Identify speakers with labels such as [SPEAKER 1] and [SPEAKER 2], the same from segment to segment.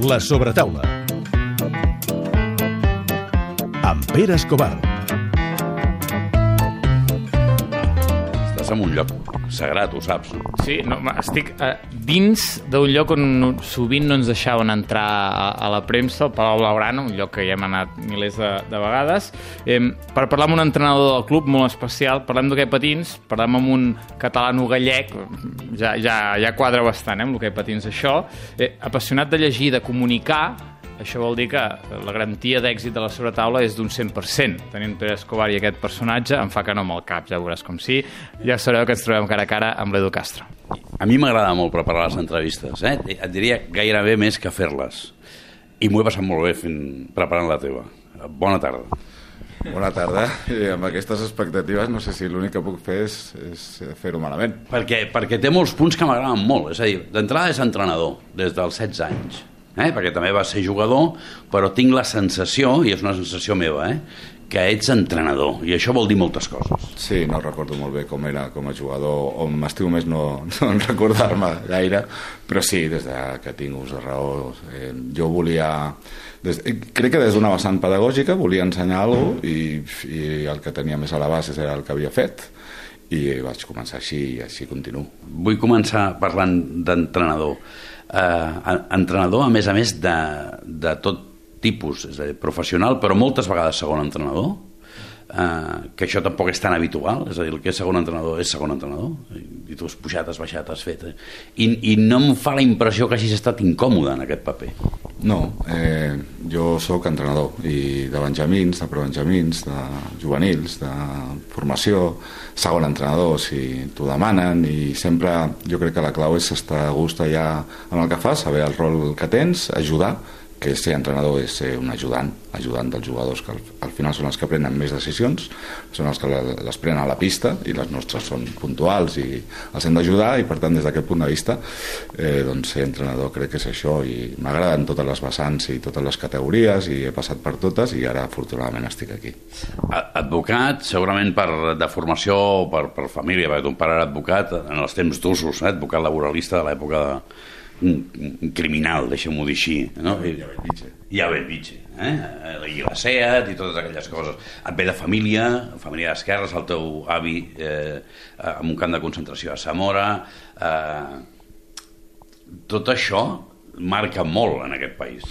[SPEAKER 1] La sobretaula. Amb Pere Escobar.
[SPEAKER 2] Estàs en un lloc sagrat, ho saps.
[SPEAKER 3] Sí, no, estic eh, dins d'un lloc on sovint no ens deixaven entrar a, a la premsa, el Palau Blaugrana, un lloc que hi hem anat milers de, de vegades, eh, per parlar amb un entrenador del club molt especial, parlem d'hoquei patins, parlem amb un catalano-gallec, ja, ja, ja quadra bastant, eh, amb l'hoquei patins això, eh, apassionat de llegir, de comunicar, això vol dir que la garantia d'èxit de la sobretaula és d'un 100%. Tenint Pere Escobar i aquest personatge em fa que no amb el cap, ja veuràs com sí. Ja sabreu que ens trobem cara a cara amb l'Edu Castro.
[SPEAKER 2] A mi m'agrada molt preparar les entrevistes, eh? Et diria gairebé més que fer-les. I m'ho he passat molt bé fent, preparant la teva. Bona tarda.
[SPEAKER 4] Bona tarda. I amb aquestes expectatives no sé si l'únic que puc fer és, és fer-ho malament.
[SPEAKER 2] Perquè, perquè té molts punts que m'agraden molt. És a dir, d'entrada és entrenador, des dels 16 anys. Eh? Perquè també va ser jugador, però tinc la sensació, i és una sensació meva, eh? que ets entrenador, i això vol dir moltes coses.
[SPEAKER 4] Sí, no recordo molt bé com era com a jugador, o m'estimo més no, no recordar-me gaire, però sí, des de que tinc ús de raó, eh, jo volia... Des, eh, crec que des d'una vessant pedagògica volia ensenyar alguna cosa i, i el que tenia més a la base era el que havia fet i vaig començar així i així continuo.
[SPEAKER 2] Vull començar parlant d'entrenador. Eh, entrenador, a més a més, de, de tot tipus, és a dir, professional, però moltes vegades segon entrenador, eh, que això tampoc és tan habitual, és a dir, el que és segon entrenador és segon entrenador, i tu has pujat, has baixat, has fet... Eh? I, I no em fa la impressió que hagis estat incòmode en aquest paper.
[SPEAKER 4] No, eh, jo sóc entrenador i de benjamins, de prebenjamins, de juvenils, de formació, segon entrenador si t'ho demanen i sempre jo crec que la clau és estar a gust allà amb el que fas, saber el rol que tens, ajudar, que ser entrenador és ser un ajudant, ajudant dels jugadors que al, al final són els que prenen més decisions, són els que le- les prenen a la pista i les nostres són puntuals i els hem d'ajudar i per tant des d'aquest punt de vista eh, doncs ser entrenador crec que és això i m'agraden totes les vessants i totes les categories i he passat per totes i ara afortunadament estic aquí.
[SPEAKER 2] Advocat, segurament per, de formació o per, per família, perquè ton pare era advocat en els temps d'usos, eh? advocat laboralista de l'època de, un, un criminal, deixem-ho dir així. No?
[SPEAKER 4] Ja.
[SPEAKER 2] Ja ben ditge. Eh? I la SEAT i totes aquelles coses. Et ve de família, família d'esquerres, el teu avi eh, en un camp de concentració a Zamora... Eh, tot això marca molt en aquest país.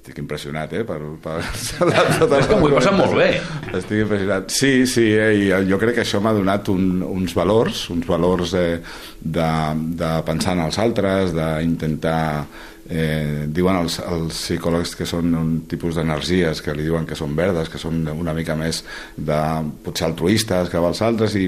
[SPEAKER 4] Estic impressionat, eh, per... per tot
[SPEAKER 2] És que m'ho he passat molt bé.
[SPEAKER 4] Estic impressionat. Sí, sí, eh, i jo crec que això m'ha donat un, uns valors, uns valors eh, de, de pensar en els altres, d'intentar... Eh, diuen els, els psicòlegs que són un tipus d'energies que li diuen que són verdes, que són una mica més de potser altruistes que els altres i,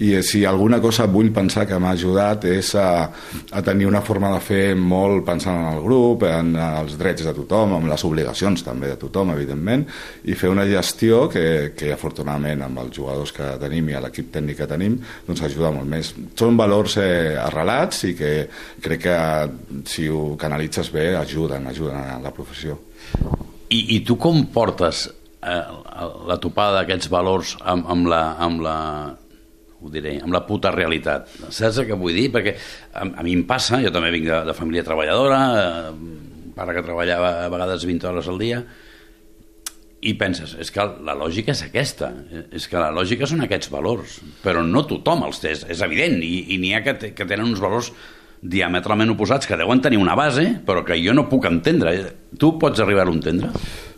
[SPEAKER 4] i si alguna cosa vull pensar que m'ha ajudat és a, a tenir una forma de fer molt pensant en el grup, en els drets de tothom, amb les obligacions també de tothom, evidentment, i fer una gestió que, que afortunadament amb els jugadors que tenim i l'equip tècnic que tenim doncs ajuda molt més. Són valors eh, arrelats i que crec que si ho canalitzes bé ajuden, ajuden a la professió.
[SPEAKER 2] I, i tu com portes eh, la topada d'aquests valors amb, amb la... Amb la ho diré, amb la puta realitat. Saps que vull dir? Perquè a, a mi em passa, jo també vinc de, de família treballadora, eh, pare que treballava a vegades 20 hores al dia, i penses, és que la lògica és aquesta, és que la lògica són aquests valors, però no tothom els té, és, evident, i, i n'hi ha que, que tenen uns valors diametralment oposats, que deuen tenir una base, però que jo no puc entendre. Tu pots arribar a entendre?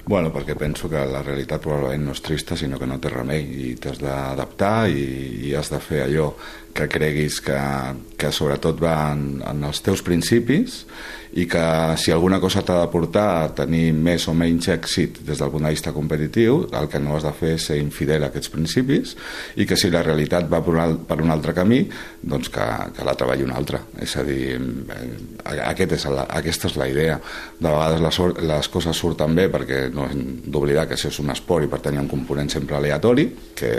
[SPEAKER 4] Bueno, perquè penso que la realitat probablement no és trista, sinó que no té remei i t'has d'adaptar i, i has de fer allò que creguis que, que sobretot va en, en els teus principis i que si alguna cosa t'ha de portar a tenir més o menys èxit des del punt de vista competitiu, el que no has de fer és ser infidel a aquests principis i que si la realitat va per un, al- per un altre camí, doncs que, que la treballi un altre. És a dir, eh, aquest és la, aquesta és la idea. De vegades les, les coses surten bé perquè no hem d'oblidar que això és un esport i per tant un component sempre aleatori que,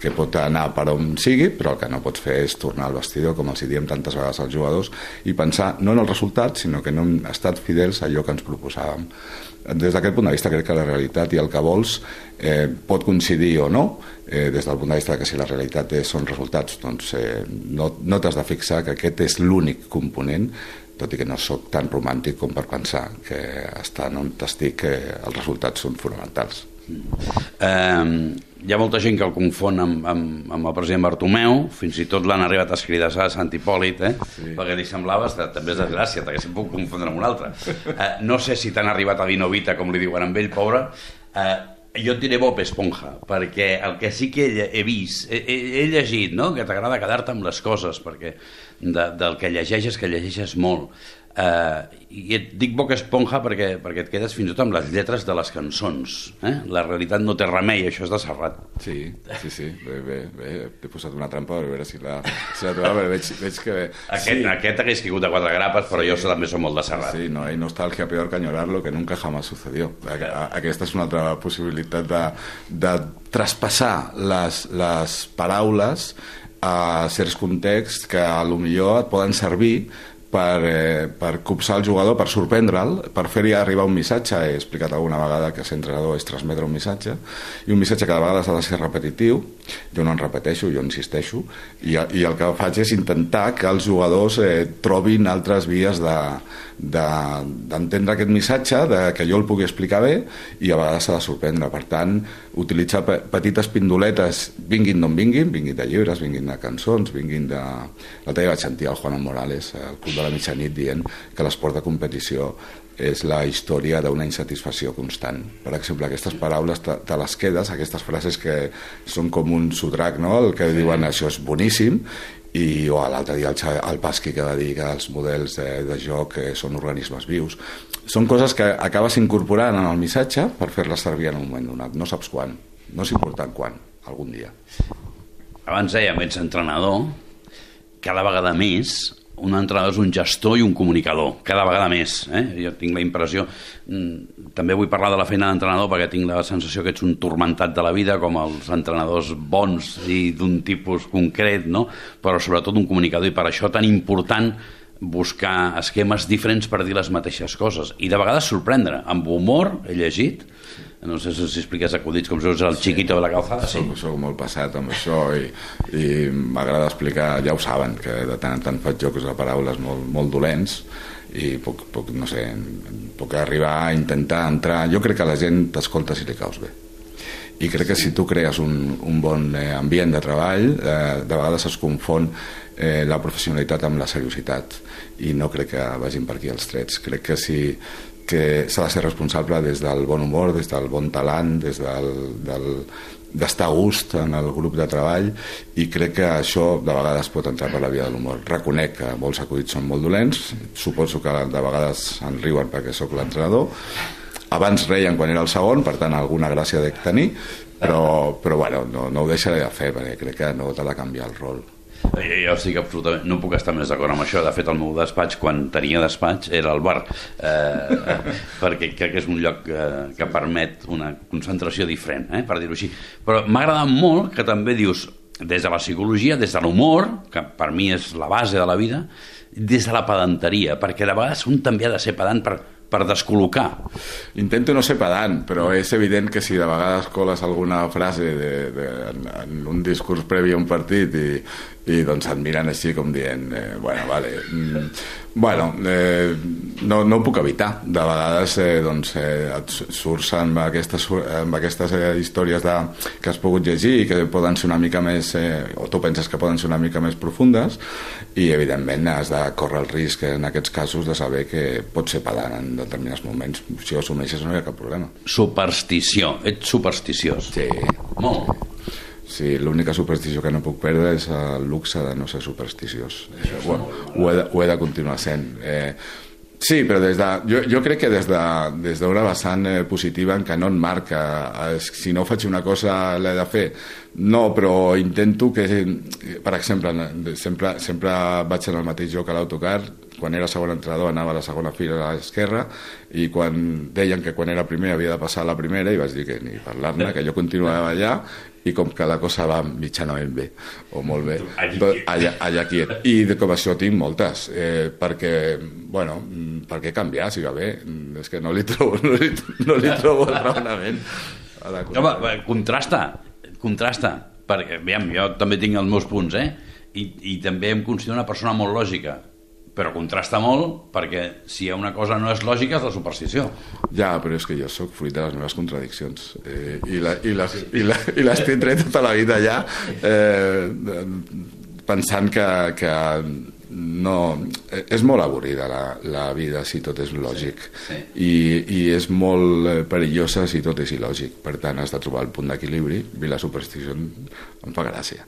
[SPEAKER 4] que pot anar per on sigui, però el que no pots fer és tornar al vestidor, com els diem tantes vegades als jugadors, i pensar no en el resultat, sinó que no hem estat fidels a allò que ens proposàvem. Des d'aquest punt de vista crec que la realitat i el que vols eh, pot coincidir o no, eh, des del punt de vista que si la realitat és, són resultats, doncs eh, no, no t'has de fixar que aquest és l'únic component tot i que no sóc tan romàntic com per pensar que estan on estic que els resultats són fonamentals.
[SPEAKER 2] Eh, hi ha molta gent que el confon amb, amb, amb el president Bartomeu, fins i tot l'han arribat a escriure a Sant Hipòlit, eh? sí. perquè li semblava, també és desgràcia, perquè se'n puc confondre amb un altre. Eh, no sé si t'han arribat a dir novita, com li diuen amb ell, pobre, eh, jo et diré Bob Esponja, perquè el que sí que he, he vist, he, he llegit, no?, que t'agrada quedar-te amb les coses, perquè de, del que llegeixes, que llegeixes molt. Uh, I et dic Bob Esponja perquè, perquè et quedes fins i tot amb les lletres de les cançons. Eh? La realitat no té remei, això és de Serrat.
[SPEAKER 4] Sí, sí, sí. Bé, bé, bé. T'he posat una trampa per veure si la, si la trobava, però veig, veig que...
[SPEAKER 2] Aquest, sí. aquest hagués caigut de quatre grapes, però sí. jo també som molt de Serrat.
[SPEAKER 4] Sí, no hay nostalgia peor que añorarlo que nunca jamás sucedió. Aquesta és una altra possibilitat de, de traspassar les, les paraules a certs contexts que a lo millor et poden servir per, eh, per copsar el jugador, per sorprendre'l, per fer-li arribar un missatge. He explicat alguna vegada que ser entrenador és transmetre un missatge, i un missatge que de vegades ha de ser repetitiu, jo no en repeteixo, jo insisteixo, i, i el que faig és intentar que els jugadors eh, trobin altres vies de, d'entendre de, aquest missatge, de que jo el pugui explicar bé i a vegades s'ha de sorprendre. Per tant, utilitzar pe petites pindoletes, vinguin d'on vinguin, vinguin de llibres, vinguin de cançons, vinguin de... L'altre dia vaig sentir el Juan Morales, al Club de la Mitjanit, dient que l'esport de competició és la història d'una insatisfacció constant. Per exemple, aquestes paraules te, te les quedes, aquestes frases que són com un sotrac, no? el que sí. diuen això és boníssim, i o l'altre dia el, el Pasqui que va dir que els models de, de joc eh, són organismes vius. Són coses que acabes incorporant en el missatge per fer-les servir en un moment donat. No saps quan, no és important quan algun dia.
[SPEAKER 2] Abans dèiem, ets entrenador cada vegada més un entrenador és un gestor i un comunicador, cada vegada més. Eh? Jo tinc la impressió... Mm, també vull parlar de la feina d'entrenador perquè tinc la sensació que ets un turmentat de la vida, com els entrenadors bons i d'un tipus concret, no? però sobretot un comunicador, i per això tan important buscar esquemes diferents per dir les mateixes coses. I de vegades sorprendre, amb humor, he llegit, no sé si expliques acudits com si el xiquito de la calzada.
[SPEAKER 4] Sí. Soc, soc molt passat amb això i, i m'agrada explicar, ja ho saben, que de tant en tant faig jocs de paraules molt, molt dolents i puc, puc, no sé, puc arribar a intentar entrar... Jo crec que la gent t'escolta si li caus bé. I crec que si tu crees un, un bon eh, ambient de treball eh, de vegades es confon eh, la professionalitat amb la seriositat. I no crec que vagin per aquí els trets. Crec que si, que s'ha de ser responsable des del bon humor, des del bon talent, des del, del, d'estar a gust en el grup de treball i crec que això de vegades pot entrar per la via de l'humor. Reconec que molts acudits són molt dolents, suposo que de vegades en riuen perquè sóc l'entrenador, abans reien quan era el segon, per tant alguna gràcia de tenir, però, però bueno, no, no ho deixaré de fer perquè crec que no t'ha de canviar el rol.
[SPEAKER 2] Jo, jo estic absolutament... No puc estar més d'acord amb això. De fet, el meu despatx, quan tenia despatx, era el bar. Eh, perquè crec que és un lloc eh, que permet una concentració diferent, eh, per dir-ho així. Però m'ha agradat molt que també dius, des de la psicologia, des de l'humor, que per mi és la base de la vida, des de la pedanteria, perquè de vegades un també ha de ser pedant per, per descol·locar.
[SPEAKER 4] Intento no ser pedant, però és evident que si de vegades coles alguna frase de, de, en, en un discurs previ a un partit i, i doncs et miren així com dient eh, bueno, vale, mm, bueno eh, no, no ho puc evitar. De vegades eh, doncs, eh, et surts amb aquestes, amb aquestes eh, històries de, que has pogut llegir i que poden ser una mica més eh, o tu penses que poden ser una mica més profundes i evidentment has de córrer el risc en aquests casos de saber que pot ser pedant en determinats moments. Si ho assumeixes no hi ha cap problema.
[SPEAKER 2] Superstició, ets supersticiós.
[SPEAKER 4] Sí.
[SPEAKER 2] Molt
[SPEAKER 4] Sí, l'única superstició que no puc perdre és el luxe de no ser supersticiós. Això, ho, ho, he de, ho he de continuar sent. Eh, sí, però des de, jo, jo crec que des d'una de, des vessant eh, positiva en què no en marca, eh, si no faig una cosa l'he de fer. No, però intento que, per exemple, sempre, sempre vaig en el mateix lloc a l'autocar, quan era segon entrenador anava a la segona fila a l'esquerra i quan deien que quan era primer havia de passar a la primera i vaig dir que ni parlar-ne, que jo continuava allà i com que la cosa va mitjanament bé o molt bé allà, allà quiet. I de com això tinc moltes eh, perquè, bueno perquè canviar si va bé? És que no li trobo, no li, no li trobo el raonament
[SPEAKER 2] a la Home, contrasta contrasta perquè, aviam, jo també tinc els meus punts eh? I, i també em considero una persona molt lògica però contrasta molt perquè si hi ha una cosa no és lògica és la superstició.
[SPEAKER 4] Ja, però és que jo sóc fruit de les meves contradiccions eh, i, la, i, les, i, la, i les tindré tota la vida ja eh, pensant que, que no... És molt avorrida la, la vida si tot és lògic
[SPEAKER 2] Sí, sí.
[SPEAKER 4] I, i és molt eh, perillosa si tot és il·lògic. Per tant, has de trobar el punt d'equilibri i la superstició em fa gràcia.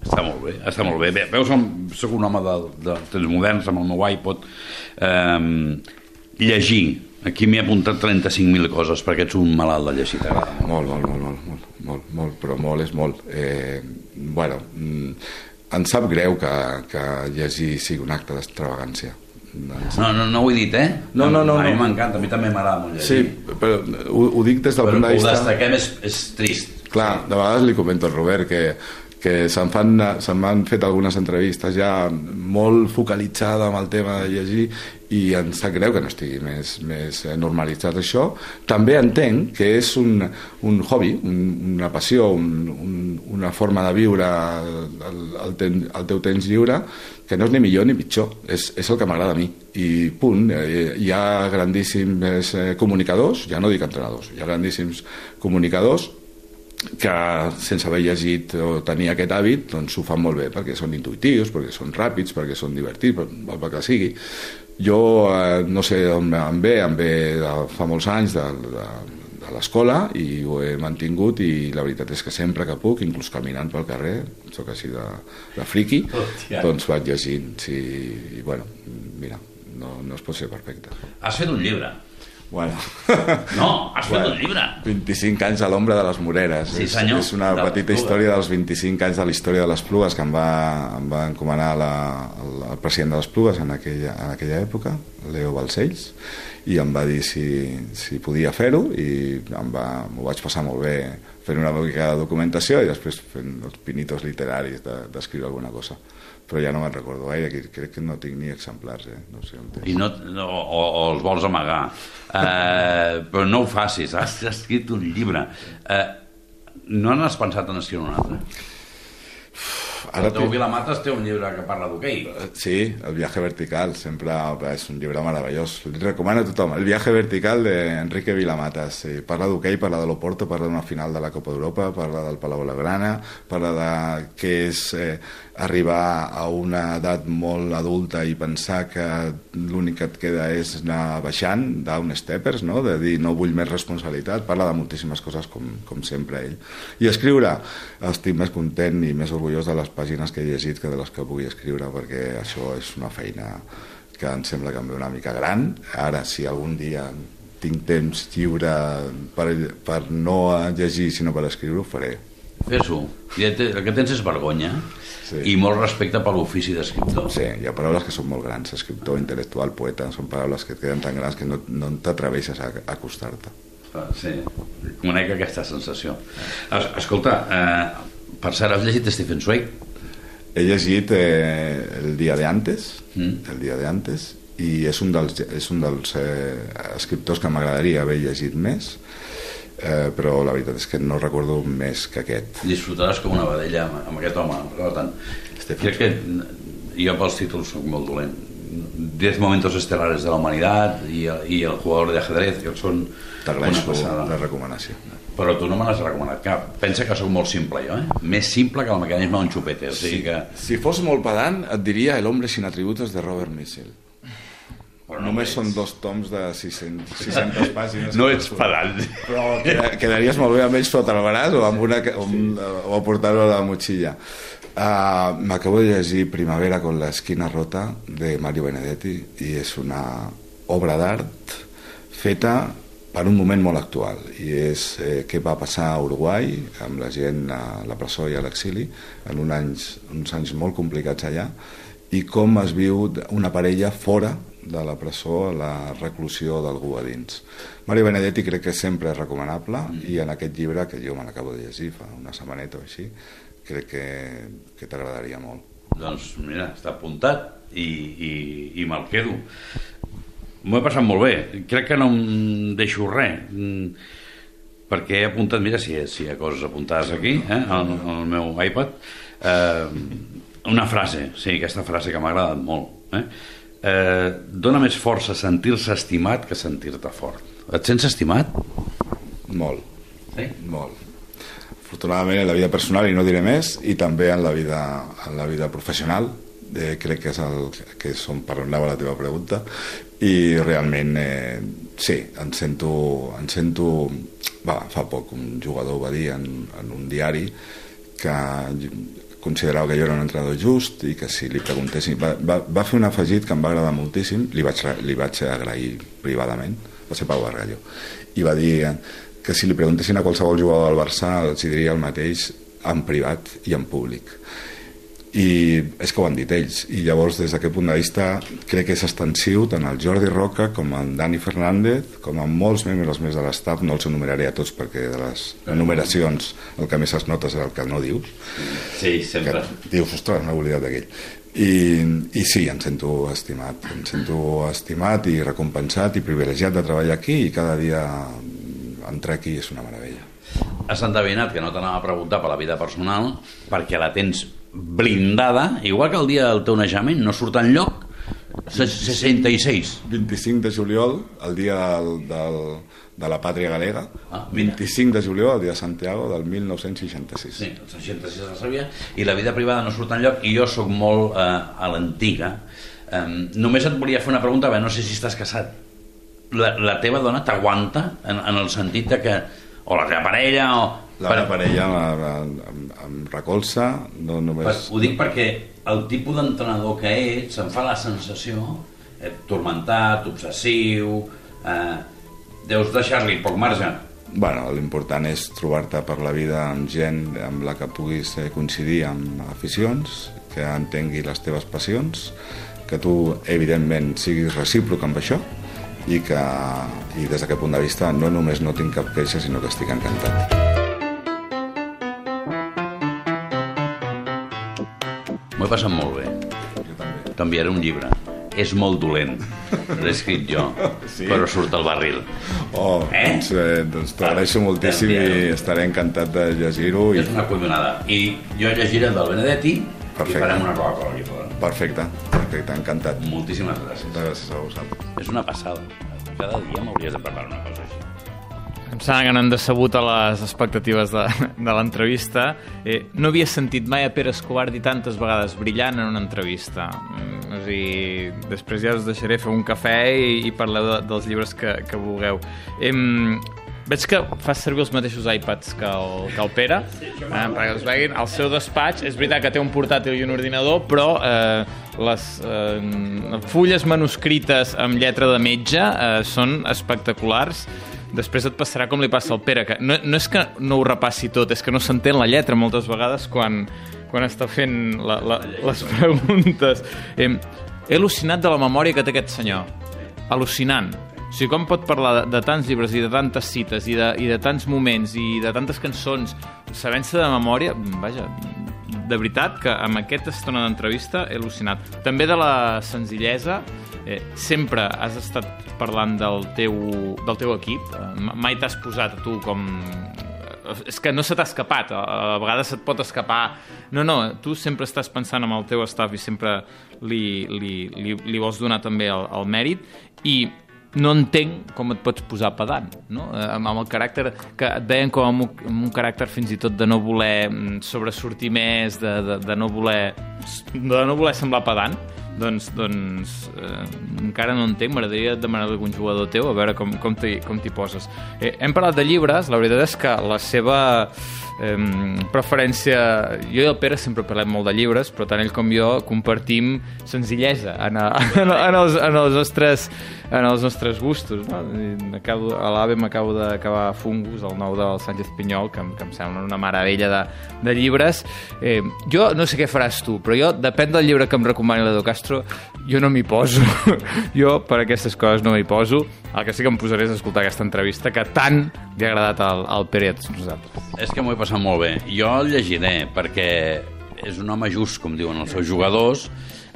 [SPEAKER 2] Està molt bé, està molt bé. bé veus, som, soc un home de, de temps moderns amb el meu iPod. Eh, llegir. Aquí m'he apuntat 35.000 coses perquè ets un malalt de llegir, t'agrada molt.
[SPEAKER 4] Molt, molt, molt, molt, molt, molt, molt, però molt és molt. Eh, bueno, mm, em sap greu que, que llegir sigui un acte d'extravagància. Ens-
[SPEAKER 2] No, no, no ho he dit, eh?
[SPEAKER 4] No, no, no,
[SPEAKER 2] A mi
[SPEAKER 4] no.
[SPEAKER 2] m'encanta, a mi també m'agrada molt
[SPEAKER 4] Sí,
[SPEAKER 2] llegir.
[SPEAKER 4] però ho, ho dic des del
[SPEAKER 2] però
[SPEAKER 4] punt de
[SPEAKER 2] ho
[SPEAKER 4] vista...
[SPEAKER 2] destaquem és, és trist.
[SPEAKER 4] Clar, de vegades li comento al Robert que, que se'n fan, se m'han fet algunes entrevistes ja molt focalitzada amb el tema de llegir i em sap greu que no estigui més, més eh, normalitzat això. També entenc que és un, un hobby, un, una passió, un, un, una forma de viure el, el, ten, el teu temps lliure que no és ni millor ni pitjor, és, és el que m'agrada a mi. I punt, eh, hi ha grandíssims eh, comunicadors, ja no dic entrenadors, hi ha grandíssims comunicadors que sense haver llegit o tenir aquest hàbit doncs ho fan molt bé perquè són intuitius, perquè són ràpids, perquè són divertits, pel que sigui. Jo eh, no sé d'on em ve, em ve de fa molts anys de, de, de l'escola i ho he mantingut i la veritat és que sempre que puc, inclús caminant pel carrer, sóc així de, de friqui,
[SPEAKER 2] Hòstia.
[SPEAKER 4] doncs vaig llegint. Sí, I bueno, mira, no, no es pot ser perfecte.
[SPEAKER 2] Has fet un llibre.
[SPEAKER 4] Bueno.
[SPEAKER 2] No, has fet
[SPEAKER 4] Bueno,
[SPEAKER 2] un llibre.
[SPEAKER 4] 25 anys a l'ombra de les Moreres.
[SPEAKER 2] Sí,
[SPEAKER 4] és,
[SPEAKER 2] senyor.
[SPEAKER 4] és una
[SPEAKER 2] De
[SPEAKER 4] petita història dels 25 anys de la història de les Plugues que em va, em va encomanar la, el, el president de les Plugues en aquella, en aquella època, Leo Balcells, i em va dir si, si podia fer-ho i em va, m'ho vaig passar molt bé fent una mica de documentació i després fent els pinitos literaris de- d'escriure alguna cosa. Però ja no me'n recordo gaire, que crec que no tinc ni exemplars, eh? No sé on té.
[SPEAKER 2] I no, no, o, o els vols amagar. Eh, però no ho facis, has escrit un llibre. Eh, no n'has pensat en escriure un altre?
[SPEAKER 4] Ara
[SPEAKER 2] el teu
[SPEAKER 4] tinc-
[SPEAKER 2] Vilamates té un llibre que parla d'hoquei.
[SPEAKER 4] Eh, Sí, El viaje vertical, sempre és un llibre meravellós. Li recomano a tothom. El viaje vertical d'Enrique Vilamatas. Sí, parla d'hoquei, parla de l'Oporto, parla d'una final de la Copa d'Europa, parla del Palau Blaugrana, parla de què és eh, arribar a una edat molt adulta i pensar que l'únic que et queda és anar baixant, down steppers, no? de dir no vull més responsabilitat, parla de moltíssimes coses com, com sempre ell. I escriure, estic més content i més orgullós de les pàgines que he llegit que de les que pugui escriure, perquè això és una feina que em sembla que em ve una mica gran. Ara, si algun dia tinc temps lliure per, per no llegir, sinó per escriure, ho faré.
[SPEAKER 2] Fes-ho. El que tens és vergonya
[SPEAKER 4] Sí.
[SPEAKER 2] i molt respecte per l'ofici d'escriptor.
[SPEAKER 4] Sí, hi ha paraules que són molt grans, escriptor, intel·lectual, poeta, són paraules que et queden tan grans que no, no t'atreveixes a, a acostar-te.
[SPEAKER 2] Ah, Sí, conec aquesta sensació. Es, escolta, eh, per cert, has llegit Stephen Zweig?
[SPEAKER 4] He llegit eh, El dia de antes,
[SPEAKER 2] Mm.
[SPEAKER 4] El dia de antes, i és un dels, és un dels eh, escriptors que m'agradaria haver llegit més, eh, però la veritat és que no recordo més que aquest.
[SPEAKER 2] Disfrutaràs com una vedella amb, amb aquest home. Per tant, crec que jo pels títols soc molt dolent. 10 momentos estelares de la humanitat i, i el jugador de ajedrez, que són una
[SPEAKER 4] T'agraeixo
[SPEAKER 2] passada.
[SPEAKER 4] la recomanació.
[SPEAKER 2] Però tu no me n'has recomanat cap. Pensa que sóc molt simple, jo, eh? Més simple que el mecanisme d'un xupete. O sigui que...
[SPEAKER 4] Si fos molt pedant, et diria El hombre sin atributos de Robert Mitchell.
[SPEAKER 2] Però
[SPEAKER 4] Només
[SPEAKER 2] ets-
[SPEAKER 4] són dos toms de 600, 600 pàgines.
[SPEAKER 2] No ets pedant.
[SPEAKER 4] Però queda- quedaries molt bé amb ells sota el braç o, amb una, o, amb- o a portar-ho a la motxilla. Uh, M'acabo de llegir Primavera con la esquina rota de Mario Benedetti i és una obra d'art feta per un moment molt actual i és eh, què va passar a Uruguai amb la gent a la presó i a l'exili en un anys, uns anys molt complicats allà i com es viu una parella fora de la presó a la reclusió d'algú a dins. Mario Benedetti crec que sempre és recomanable i en aquest llibre, que jo me l'acabo de llegir fa una setmaneta o així, crec que, que t'agradaria molt.
[SPEAKER 2] Doncs mira, està apuntat i, i, i me'l quedo. M'ho he passat molt bé. Crec que no em deixo res. Mm, Perquè he apuntat, mira si, si hi ha coses apuntades aquí, eh, al, al meu iPad. Eh, una frase, sí, aquesta frase que m'ha agradat molt. Eh? Eh, dona més força sentir-se estimat que sentir-te fort. Et sents estimat?
[SPEAKER 4] Molt,
[SPEAKER 2] Sí.
[SPEAKER 4] molt. Afortunadament en la vida personal, i no diré més, i també en la vida, en la vida professional, eh, crec que és, el, que és on per on anava la teva pregunta, i realment, eh, sí, em sento, em sento... Va, fa poc un jugador va dir en, en un diari que considerava que jo era un entrenador just i que si li preguntessin... Va, va, va fer un afegit que em va agradar moltíssim, li vaig, li vaig agrair privadament, va ser Pau Bargallo, i va dir que si li preguntessin a qualsevol jugador del Barça els diria el mateix en privat i en públic i és que ho han dit ells. I llavors des d'aquest punt de vista crec que és extensiu tant el Jordi Roca com el Dani Fernández com a molts membres més de l'estat no els enumeraré a tots perquè de les enumeracions el que més es nota és el que no dius.
[SPEAKER 2] Sí,
[SPEAKER 4] que
[SPEAKER 2] sempre.
[SPEAKER 4] dius, ostres, m'he oblidat d'aquell. I, i sí, em sento estimat. Em sento estimat i recompensat i privilegiat de treballar aquí i cada dia entrar aquí és una meravella
[SPEAKER 2] Has endevinat que no t'anava a preguntar per la vida personal perquè la tens blindada, igual que el dia del teu naixement, no surt enlloc, Se- 66.
[SPEAKER 4] 25 de juliol, el dia del, del, de la pàtria galega,
[SPEAKER 2] Ah, mira.
[SPEAKER 4] 25 de juliol, el dia de Santiago del 1966.
[SPEAKER 2] Sí, el 66 la sabia, i la vida privada no surt enlloc, i jo sóc molt eh, a l'antiga. Eh, només et volia fer una pregunta, bé, no sé si estàs casat. La, la teva dona t'aguanta en, en el sentit de que o la teva parella o...
[SPEAKER 4] La meva parella em, em, em, recolza, no
[SPEAKER 2] Per,
[SPEAKER 4] només...
[SPEAKER 2] ho dic perquè el tipus d'entrenador que ets em fa la sensació eh, tormentat, obsessiu eh, deus deixar-li poc marge.
[SPEAKER 4] Bueno, l'important és trobar-te per la vida amb gent amb la que puguis eh, coincidir amb aficions, que entengui les teves passions, que tu, evidentment, siguis recíproc amb això i que i des d'aquest punt de vista no només no tinc cap queixa, sinó que estic encantat.
[SPEAKER 2] m'ho he passat molt bé
[SPEAKER 4] Jo també.
[SPEAKER 2] t'enviaré un llibre és molt dolent l'he escrit jo
[SPEAKER 4] Sí?
[SPEAKER 2] però surt al barril
[SPEAKER 4] Oh,
[SPEAKER 2] Eh?
[SPEAKER 4] doncs, eh, doncs t'agraeixo moltíssim i estaré encantat de llegir-ho i
[SPEAKER 2] és una collonada i jo llegiré el del Benedetti
[SPEAKER 4] Perfecte.
[SPEAKER 2] i farem una Coca-Cola aquí fora.
[SPEAKER 4] perfecte, perfecte, encantat.
[SPEAKER 2] moltíssimes gràcies
[SPEAKER 4] Moltes gràcies a vosaltres.
[SPEAKER 2] és una passada cada dia m'hauries de preparar una cosa així
[SPEAKER 3] Em sembla que no han decebut a les expectatives de, de l'entrevista. Eh, no havia sentit mai a Pere Escobar dir tantes vegades brillant en una entrevista. Mm, és a dir, després ja us deixaré fer un cafè i, i parleu de, dels llibres que, que vulgueu. Eh, veig que fas servir els mateixos iPads que el, que el Pere, eh, perquè us veguin. Al seu despatx, és veritat que té un portàtil i un ordinador, però eh, les eh, fulles manuscrites amb lletra de metge eh, són espectaculars. Després et passarà com li passa al Pere, que no, no és que no ho repassi tot, és que no s'entén la lletra moltes vegades quan, quan està fent la, la, les preguntes. Eh, he al·lucinat de la memòria que té aquest senyor. Al·lucinant. O sigui, com pot parlar de, de tants llibres i de tantes cites i de, i de tants moments i de tantes cançons sabent-se de memòria, vaja, de veritat que amb aquesta estona d'entrevista he al·lucinat. També de la senzillesa, eh, sempre has estat parlant del teu, del teu equip, eh, mai t'has posat tu com... És que no se t'ha escapat, a vegades se't pot escapar. No, no, tu sempre estàs pensant en el teu staff i sempre li, li, li, li vols donar també el, el mèrit i no entenc com et pots posar pedant, no? Eh, amb el caràcter que et veien com amb un, amb un caràcter fins i tot de no voler mm, sobresortir més, de, de, de no voler de no voler semblar pedant, doncs, doncs eh, encara no entenc, m'agradaria demanar-li a algun jugador teu a veure com, com t'hi poses. Eh, hem parlat de llibres, la veritat és que la seva eh, preferència... Jo i el Pere sempre parlem molt de llibres, però tant ell com jo compartim senzillesa en, a, en, en, els, en, els, nostres, en els nostres gustos. No? Acabo, a l'AVE m'acabo d'acabar Fungus, el nou del Sánchez Pinyol, que, que em sembla una meravella de, de llibres. Eh, jo no sé què faràs tu, però jo, depèn del llibre que em recomani l'Edo Castro, jo no m'hi poso. jo per aquestes coses no m'hi poso. El que sí que em posaré és escoltar aquesta entrevista que tant li ha agradat al, al Pere a tots nosaltres.
[SPEAKER 2] És que m'ho he passat molt bé. Jo el llegiré perquè és un home just, com diuen els seus jugadors,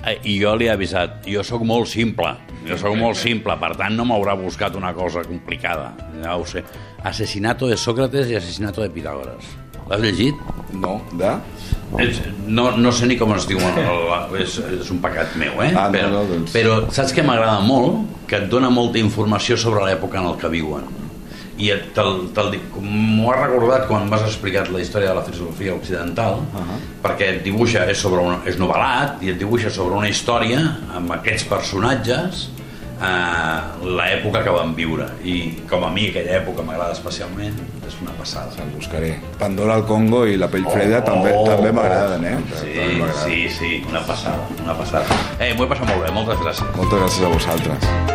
[SPEAKER 2] eh, i jo li he avisat, jo sóc molt simple, jo sóc molt simple, per tant no m'haurà buscat una cosa complicada, ja ho sé. Asesinato de Sócrates i asesinato de Pitágoras. L'has llegit?
[SPEAKER 4] No, de?
[SPEAKER 2] No, no sé ni com es diu, és, és un pecat meu, eh?
[SPEAKER 4] Ah, no,
[SPEAKER 2] però,
[SPEAKER 4] no, doncs.
[SPEAKER 2] però saps que m'agrada molt? Que et dona molta informació sobre l'època en el que viuen. I te'l, dic, m'ho has recordat quan m'has explicat la història de la filosofia occidental, uh -huh. perquè et dibuixa, és, sobre un, és novel·lat, i et dibuixa sobre una història amb aquests personatges eh, l'època que van viure i com a mi aquella època m'agrada especialment és una passada
[SPEAKER 4] Se'l buscaré. Pandora al Congo i la pell freda també, també m'agraden, eh?
[SPEAKER 2] Sí,
[SPEAKER 4] També
[SPEAKER 2] sí, sí, una passada, una passada. Eh, m'ho he passat molt bé, moltes gràcies.
[SPEAKER 4] Moltes gràcies a vosaltres.